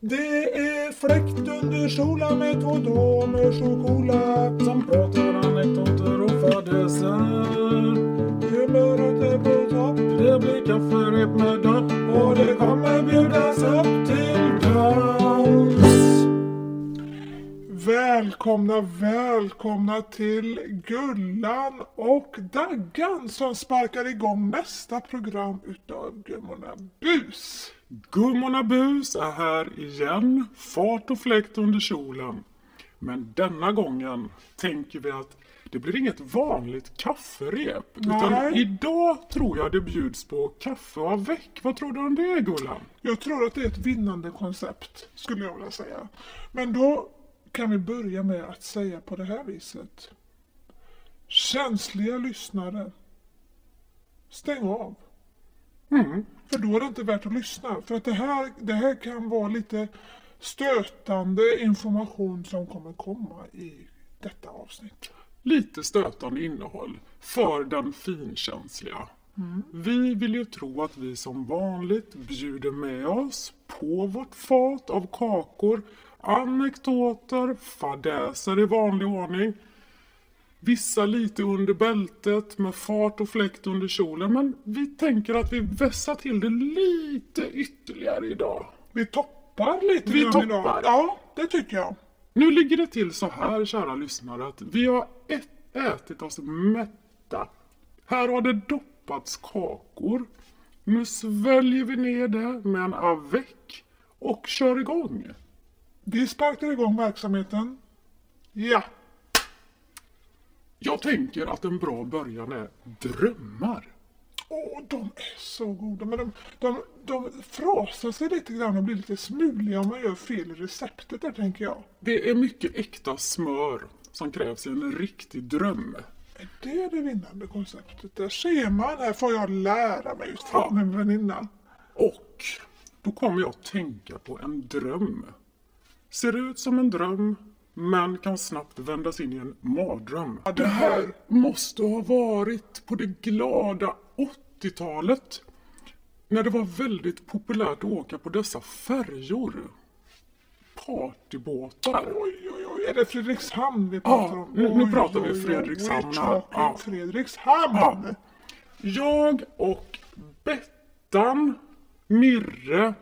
Det är fläkt under solen med två damer så coola Som pratar anekdoter och fadäser. Humöret är på topp Det blir kafferep med dopp och det kommer bjudas upp till dans. Välkomna, välkomna till Gullan och Daggan som sparkar igång nästa program utav Gummorna Bus. Gummorna Bus är här igen. Fart och fläkt under kjolen. Men denna gången tänker vi att det blir inget vanligt kafferep. Utan Nej. idag tror jag det bjuds på kaffe och avec. Vad tror du om det Gullan? Jag tror att det är ett vinnande koncept, skulle jag vilja säga. Men då kan vi börja med att säga på det här viset. Känsliga lyssnare, stäng av. Mm. För då är det inte värt att lyssna. För att det här, det här kan vara lite stötande information som kommer komma i detta avsnitt. Lite stötande innehåll för den finkänsliga. Vi vill ju tro att vi som vanligt bjuder med oss på vårt fat av kakor, anekdoter, fadäser i vanlig ordning. Vissa lite under bältet med fart och fläkt under kjolen. Men vi tänker att vi vässar till det lite ytterligare idag. Vi toppar lite Vi toppar. idag. Ja, det tycker jag. Nu ligger det till så här, kära lyssnare, att vi har ät- ätit oss mätta. Här har det doppats kakor. Nu sväljer vi ner det med en avec och kör igång. Vi sparkar igång verksamheten. Ja. Jag tänker att en bra början är drömmar. Åh, de är så goda. Men de, de, de frasar sig lite grann och blir lite smuliga om man gör fel i receptet där tänker jag. Det är mycket äkta smör som krävs i en riktig dröm. Är det det vinnande konceptet? Där ser man. Här får jag lära mig just Ja. från min väninna. Och då kommer jag att tänka på en dröm. Ser ut som en dröm, men kan snabbt vändas in i en mardröm. Ja, det här- måste ha varit på det glada 80-talet. När det var väldigt populärt att åka på dessa färjor. Partybåtar. Oj, oj, oj. Är det Fredrikshamn vi pratar Ja, om? nu- nu pratar vi. Fredrikshamn Ja. Fredrikshamn. Ja. Jag och Bettan, Mirre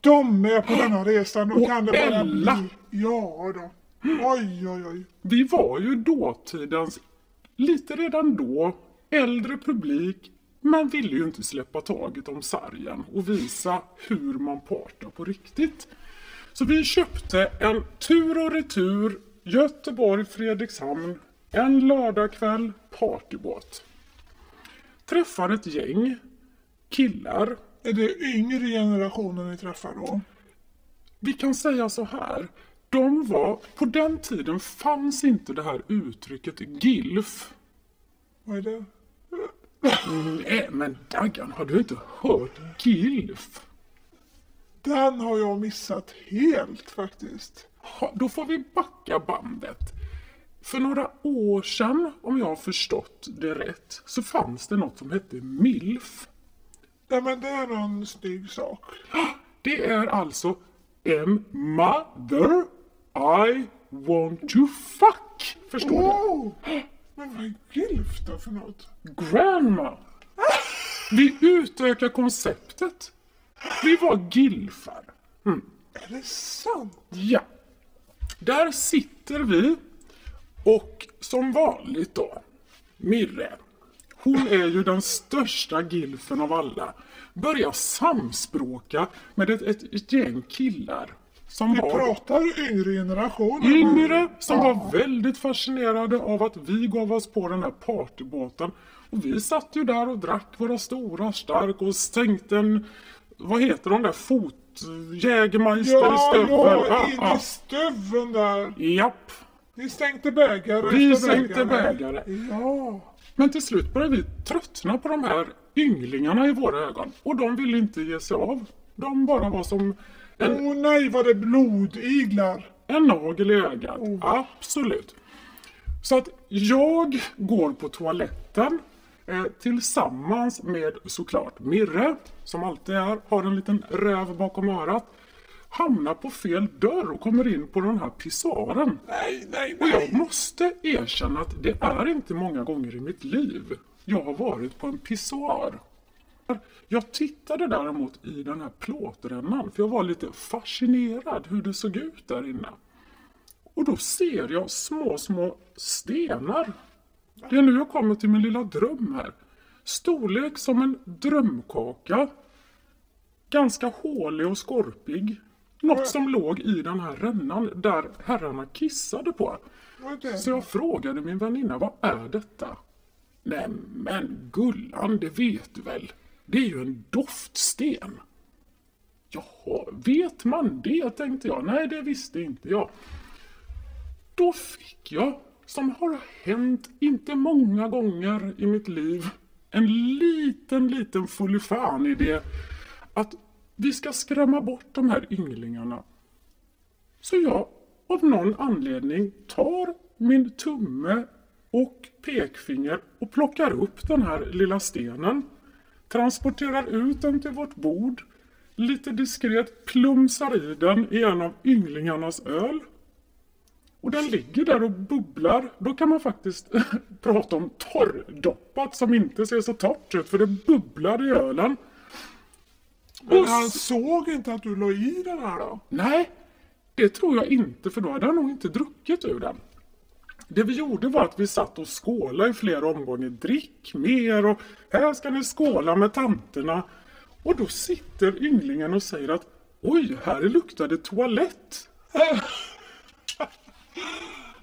De är på denna resan. Då Och kan det bara Ella. bli... Ja då. Oj, oj, oj. Vi var ju dåtidens, lite redan då, äldre publik men ville ju inte släppa taget om sargen och visa hur man partar på riktigt. Så vi köpte en tur och retur Göteborg-Fredrikshamn en lördagkväll partybåt. Träffar ett gäng killar. Är det yngre generationen ni träffar då? Vi kan säga så här. De var, på den tiden fanns inte det här uttrycket GILF. Vad är det? Nej, men Daggan, har du inte hört GILF? Den har jag missat helt faktiskt. Ha, då får vi backa bandet. För några år sedan, om jag har förstått det rätt, så fanns det något som hette MILF. Ja men det är någon snygg sak. Det är alltså en mother I want to fuck. Förstår du? Oh! Men vad är gilf då för något? Grandma. Vi utökar konceptet. Vi var gilfar. Är det sant? Ja. Där sitter vi och som vanligt då, Mirre. Hon är ju den största gilfen av alla. Börjar samspråka med ett, ett, ett gäng killar. Som Vi var pratar yngre generation. yngre som var väldigt fascinerade av att vi gav oss på den här partybåten. Och vi satt ju där och drack våra stora stark och stänkte en, vad heter de där, fot... Jägermeister i Ja, stövel. ja, in Ja, i stuven där. ja. Japp. Ni stänkte bägare Vi efter sänkte bägare. Ja. Men till slut började vi tröttna på de här ynglingarna i våra ögon. Och de ville inte ge sig av. De bara var som Åh nej vad det blodiglar. En nagel i ögat, absolut. Så att jag går på toaletten eh, tillsammans med såklart Mirre, som alltid är, har en liten räv bakom örat. hamnar på fel dörr och kommer in på den här pissoaren. Nej, nej, Och nej. jag måste erkänna att det är inte många gånger i mitt liv jag har varit på en pissoar. Jag tittade däremot i den här plåtrännan för jag var lite fascinerad hur det såg ut där inne. Och då ser jag små, små stenar. Det är nu jag kommer till min lilla dröm här. Storlek som en drömkaka. Ganska hålig och skorpig. Något som låg i den här rännan där herrarna kissade på. Så jag frågade min väninna, vad är detta? Nej men Gullan, det vet du väl? Det är ju en doftsten. Jaha, vet man det? tänkte jag. Nej, det visste inte jag. Då fick jag, som har hänt inte många gånger i mitt liv, en liten, liten fullifan-idé att vi ska skrämma bort de här ynglingarna. Så jag av någon anledning tar min tumme och pekfinger och plockar upp den här lilla stenen. Transporterar ut den till vårt bord. Lite diskret plumsar i den i en av ynglingarnas öl. Och den ligger där och bubblar. Då kan man faktiskt prata om torrdoppat som inte ser så torrt ut för det bubblar i ölen. Men Och han såg inte att du la i den här då? Nej, det tror jag inte för då hade han nog inte druckit ur den. Det vi gjorde var att vi satt och skålade i flera omgångar. Drick mer och här ska ni skåla med tanterna. Och då sitter ynglingen och säger att oj, här luktar det toalett.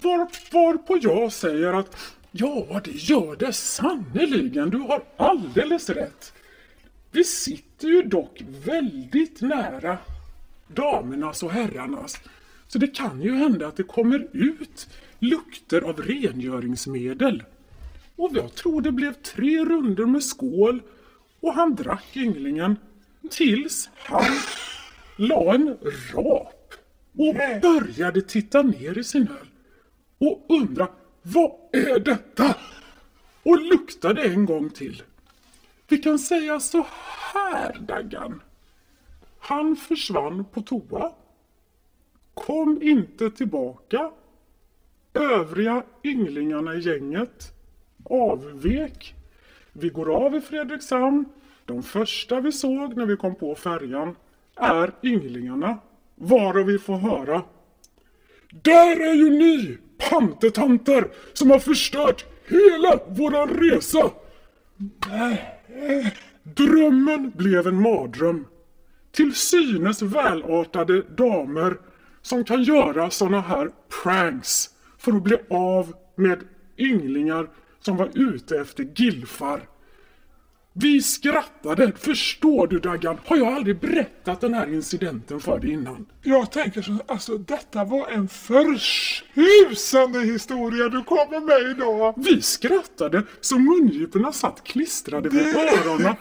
Var, varpå jag säger att ja, det gör det sannerligen. Du har alldeles rätt. Vi sitter ju dock väldigt nära damernas och herrarnas. Så det kan ju hända att det kommer ut lukter av rengöringsmedel. Och jag tror det blev tre runder med skål och han drack ynglingen tills han la en rap och började titta ner i sin öl och undra vad är detta? Och luktade en gång till. Vi kan säga så här Daggan. Han försvann på toa. Kom inte tillbaka. Övriga ynglingarna i gänget avvek. Vi går av i Fredrikshamn. De första vi såg när vi kom på färjan är ynglingarna. Varav vi får höra. Där är ju ni, pantetanter, som har förstört hela våran resa. Drömmen blev en mardröm. Till synes välartade damer som kan göra såna här pranks för att bli av med ynglingar som var ute efter gilfar. Vi skrattade, förstår du Daggan? Har jag aldrig berättat den här incidenten för dig innan? Jag tänker så, alltså detta var en förtjusande historia du kommer med idag. Vi skrattade så mungiporna satt klistrade vid öronen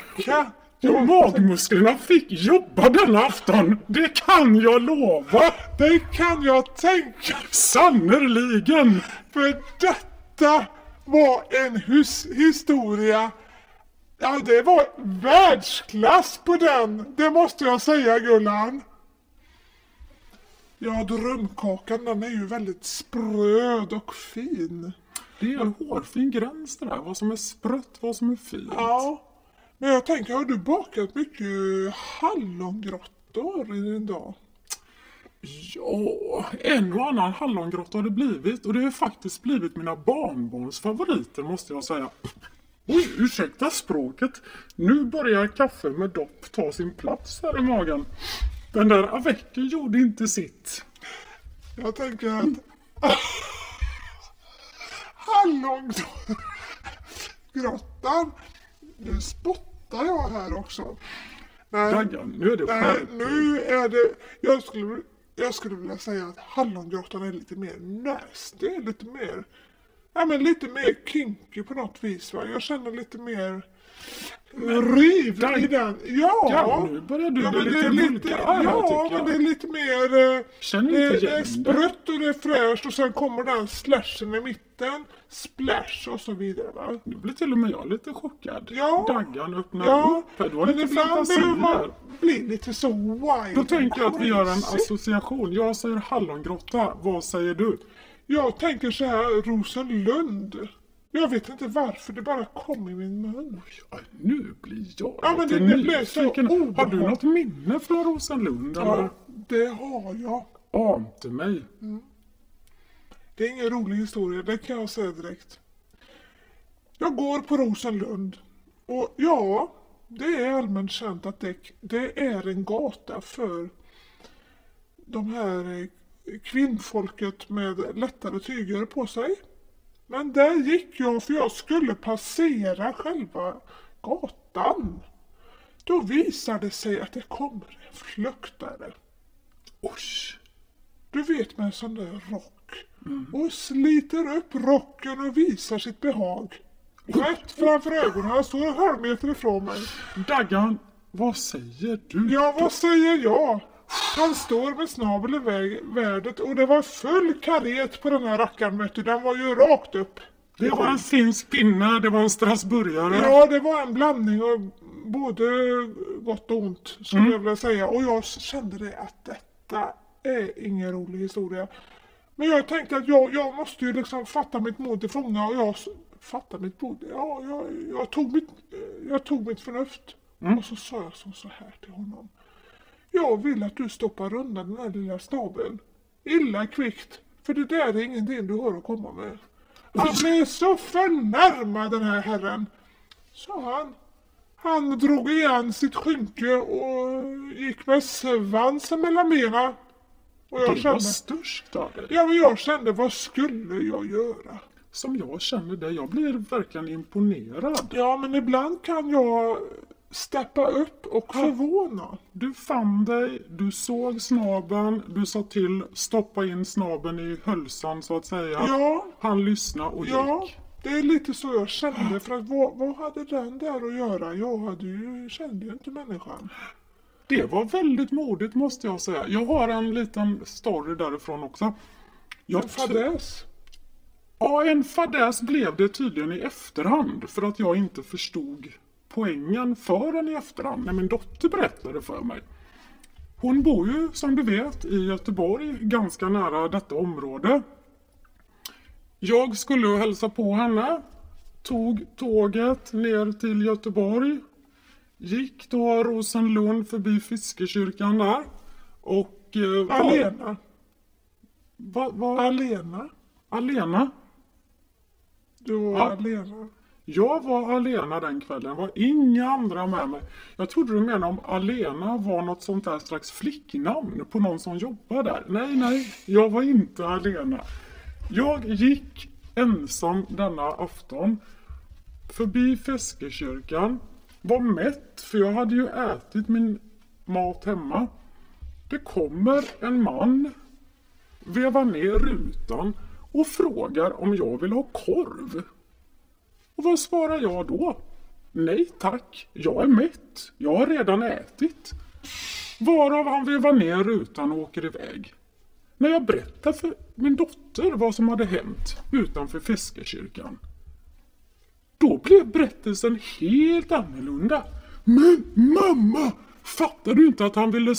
och magmusklerna fick jobba denna afton. Det kan jag lova! Det kan jag tänka Sannerligen! för detta var en hus- historia. Ja, det var världsklass på den. Det måste jag säga Gullan. Ja, drömkakan den är ju väldigt spröd och fin. Det är en hårfin gräns det där, vad som är sprött, vad som är fint. Ja, men jag tänker, har du bakat mycket hallongrottor i din dag? Ja, en och annan hallongrotta har det blivit och det har faktiskt blivit mina barnbarns favoriter måste jag säga. Oj, ursäkta språket. Nu börjar kaffe med dopp ta sin plats här i magen. Den där avecken gjorde inte sitt. Jag tänker att hallongrottan, nu spottar jag här också. Nej, Daggan, nu är det nej skärp. nu är det, jag skulle, jag skulle vilja säga att hallongrottan är lite mer nasty, lite mer, ja men lite mer kinky på något vis va. Jag känner lite mer, Riv i den. Ja. Ja, nu börjar du Ja, bli men det lite är lite, vulgär här, ja, tycker men det jag. är lite mer... eh, Känner det, inte det är det. sprött och det är fräscht och sen kommer den slashen i mitten. Splash och så vidare va. Nu blir till och med jag lite chockad. Ja. Daggan öppnar Ja, upp. här. Du har men lite fantasi här. bli lite så wild Då tänker jag att vi gör en association. Jag säger hallongrotta. Vad säger du? Jag tänker så här, Rosenlund. Jag vet inte varför, det bara kom i min mun. Ja, nu blir jag Ja, men lite det- det blev så nyfiken. Har du något minne från Rosenlund? Eller? Ja, det har jag. Ante mig. Det är ingen rolig historia, det kan jag säga direkt. Jag går på Rosenlund och ja, det är allmänt känt att det, det är en gata för de här eh, kvinnfolket med lättare tyger på sig. Men där gick jag för jag skulle passera själva gatan. Då visade det sig att det kommer en fluktare. Oj. Du vet med en sån där rock. Och sliter upp rocken och visar sitt behag. Rätt framför ögonen. Han står en halv meter ifrån mig. Daggan, vad säger du? Ja, vad säger jag? Han står med snabel i vä- värdet och det var full karet på den här rackaren vet du. Den var ju rakt upp. Det var en finsk pinne, det var en strasburgare. Ja, det var en blandning av både gott och ont skulle Mm. jag vilja säga. Och jag kände det att detta är ingen rolig historia. Men jag tänkte att jag, jag måste ju liksom fatta mitt mod till fånga och jag s- fatta mitt mod. Ja, jag, jag, tog mitt, jag tog mitt förnuft. Mm. Och så sa jag som så här till honom. Jag vill att du stoppar undan den här lilla snabeln. Illa kvickt. För det där är ingenting du har att komma med. Han blev så förnärmad den här herren. Sa han. Han drog igen sitt skynke och gick med svansen mellan benen. Och jag Det var kände, störst av dig. ja men jag kände, vad skulle jag göra? Som jag känner dig, jag blir verkligen imponerad. Ja men ibland kan jag steppa upp och förvåna. Du fann dig, du såg snaben, du sa till stoppa in snaben i hölsan så att säga. Ja, Han lyssnade och ja. gick. Det är lite så jag kände. För att vad, vad hade den där att göra? Jag hade ju, kände ju inte människan. Det var väldigt modigt måste jag säga. Jag har en liten story därifrån också. Jag En fadäs. Ja, en fadäs blev det tydligen i efterhand för att jag inte förstod poängen förrän i efterhand när min dotter berättade för mig. Hon bor ju som du vet i Göteborg, ganska nära detta område. Jag skulle hälsa på henne, tog tåget ner till Göteborg, gick då Rosenlund förbi Fiskekyrkan där och... Eh, Alena. Va, va, Alena. Alena? Du var Ja. alena. Jag var alena den kvällen, det var inga andra med mig. Jag trodde du menade om alena var något sånt där slags flicknamn på någon som jobbar där. Nej, nej, jag var inte alena. Jag gick ensam denna afton förbi Feskekyrkan, var mätt för jag hade ju ätit min mat hemma. Det kommer en man, vevar ner rutan och frågar om jag vill ha korv. Och vad svarar jag då? Nej tack, jag är mätt. Jag har redan ätit. Varav han vevar ner rutan och åker iväg. När jag berättar för min dotter vad som hade hänt utanför Feskekyrkan. Då blev berättelsen helt annorlunda. Men mamma! Fattar du inte att han ville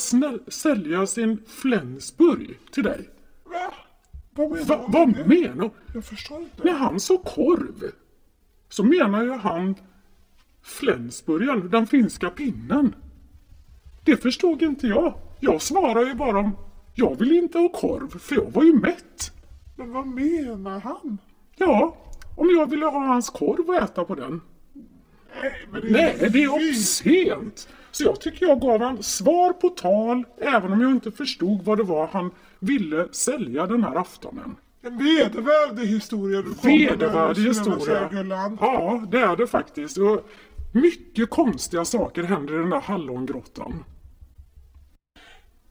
sälja sin Flensburg till dig? Va? Vad menar Va, vad menar? Jag förstår inte. När han sa korv så menar ju han Flensburgen, den finska pinnen. Det förstod inte jag. Jag svarar ju bara om jag vill inte ha korv för jag var ju mätt. Men vad menar han? Ja, om jag ville ha hans korv och äta på den. Nej, men Nej, det är obscent. Så jag tycker jag gav han svar på tal även om jag inte förstod vad det var han ville sälja den här aftonen. En vedervärdig historia du kom med där, Vedervärdig säga, historia. Ja, det är det faktiskt. Och mycket konstiga saker händer i den där hallongrottan.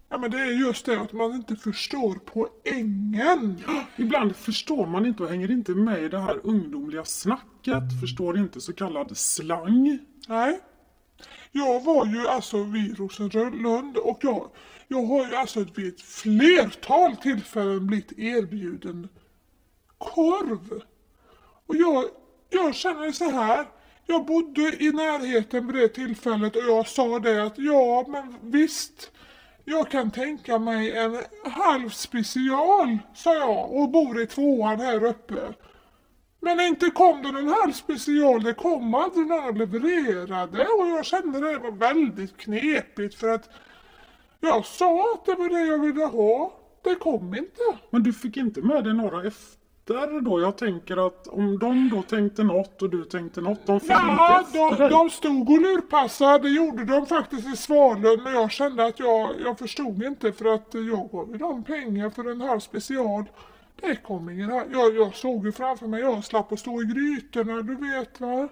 Ja men det är just det att man inte förstår poängen. Ibland förstår man inte och hänger inte med i det här ungdomliga snacket, förstår inte så kallad slang. Nej. Jag var ju alltså vid Rosenlund och jag, jag har ju alltså vid ett flertal tillfällen blivit erbjuden korv. Och jag, jag känner så här. Jag bodde i närheten vid det tillfället och jag sa det att ja men visst. Jag kan tänka mig en halv special, sa jag och bor i tvåan här uppe. Men inte kom det någon halv special, det kom aldrig någon och levererade och jag kände det var väldigt knepigt för att jag sa att det var det jag ville ha. Det kom inte. Men du fick inte med dig några efter då? Jag tänker att om de då tänkte något och du tänkte något, de fick Ja, inte efter de, dig. de stod och lurpassade, det gjorde de faktiskt i Svalöv, men jag kände att jag, jag förstod inte för att jag gav ju dem pengar för en halv special. Det kom ingen här. Jag, jag såg ju framför mig, jag slapp att stå i grytorna, du vet va.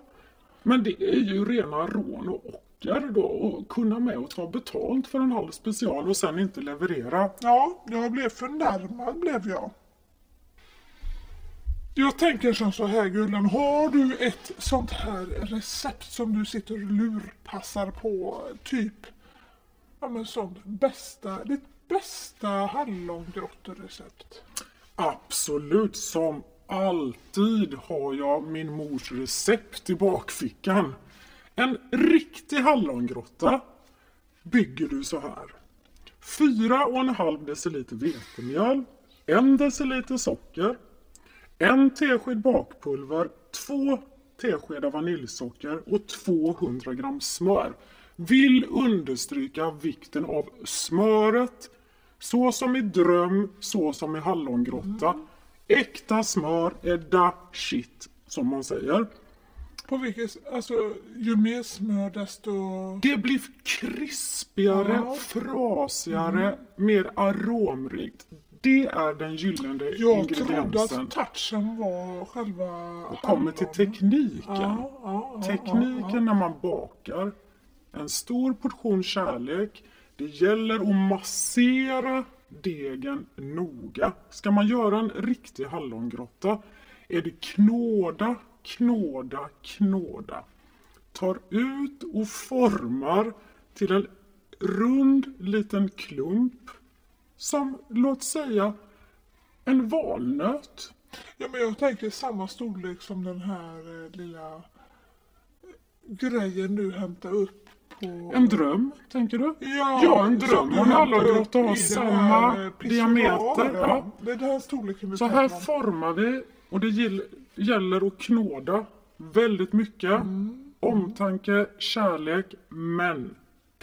Men det är ju rena rån och ocker då att kunna med och ta betalt för en halv special och sen inte leverera. Ja, jag blev förnärmad blev jag. Jag tänker som så här Gullan, har du ett sånt här recept som du sitter och lurpassar på? Typ, ja men sånt bästa, ditt bästa hallongrotterecept? Absolut, som alltid har jag min mors recept i bakfickan. En riktig hallongrotta bygger du så här. 4,5 deciliter vetemjöl, 1 deciliter socker, 1 tesked bakpulver, 2 teskedar vaniljsocker och 200 gram smör. Vill understryka vikten av smöret så som i dröm, så som i hallongrotta. Äkta smör är da shit, som man säger. På vilket, alltså ju mer smör desto... Det blir krispigare, Ja. frasigare, mer aromrikt. Det är den gyllene Jag trodde ingrediensen. att touchen var själva... Och kommer till tekniken. Ja, ja, Tekniken när man bakar. En stor portion kärlek. Det gäller att massera degen noga. Ska man göra en riktig hallongrotta är det knåda, knåda, knåda. Tar ut och formar till en rund liten klump. Som, låt säga, en valnöt. Ja, men jag tänker samma storlek som den här eh, lilla eh, grejen du hämtade upp. En dröm, tänker du? Ja, Ja, en dröm en hallongrotta har samma här, eh, diameter. Ja. Här Så här formar vi och det gäller att knåda väldigt mycket. Mm. Omtanke, kärlek, men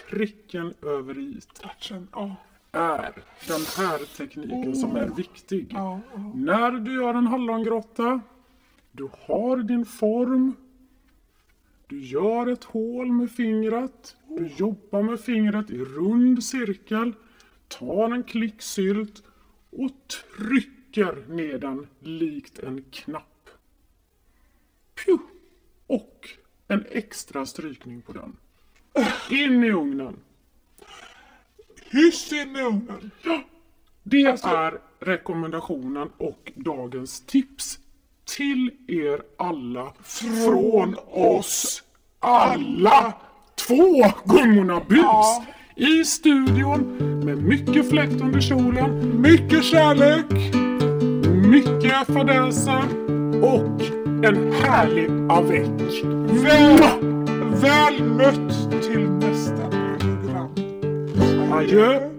pricken över i Touchen, ja. är den här tekniken som är viktig. Ja, ja. När du gör en hallongrotta, du har din form, du gör ett hål med fingret, du jobbar med fingret i rund cirkel, tar en klick sylt och trycker ner den likt en knapp. Pju! Och en extra strykning på den. In i ugnen. Hyss in i ugnen. Det Alltså- är rekommendationen och dagens tips till er alla från oss alla. Två Gungorna Bus Ja. i studion med mycket fläkt under kjolen, Mycket kärlek. mycket fadäser och en härlig avec. Väl, väl mött till nästa program. Adjö.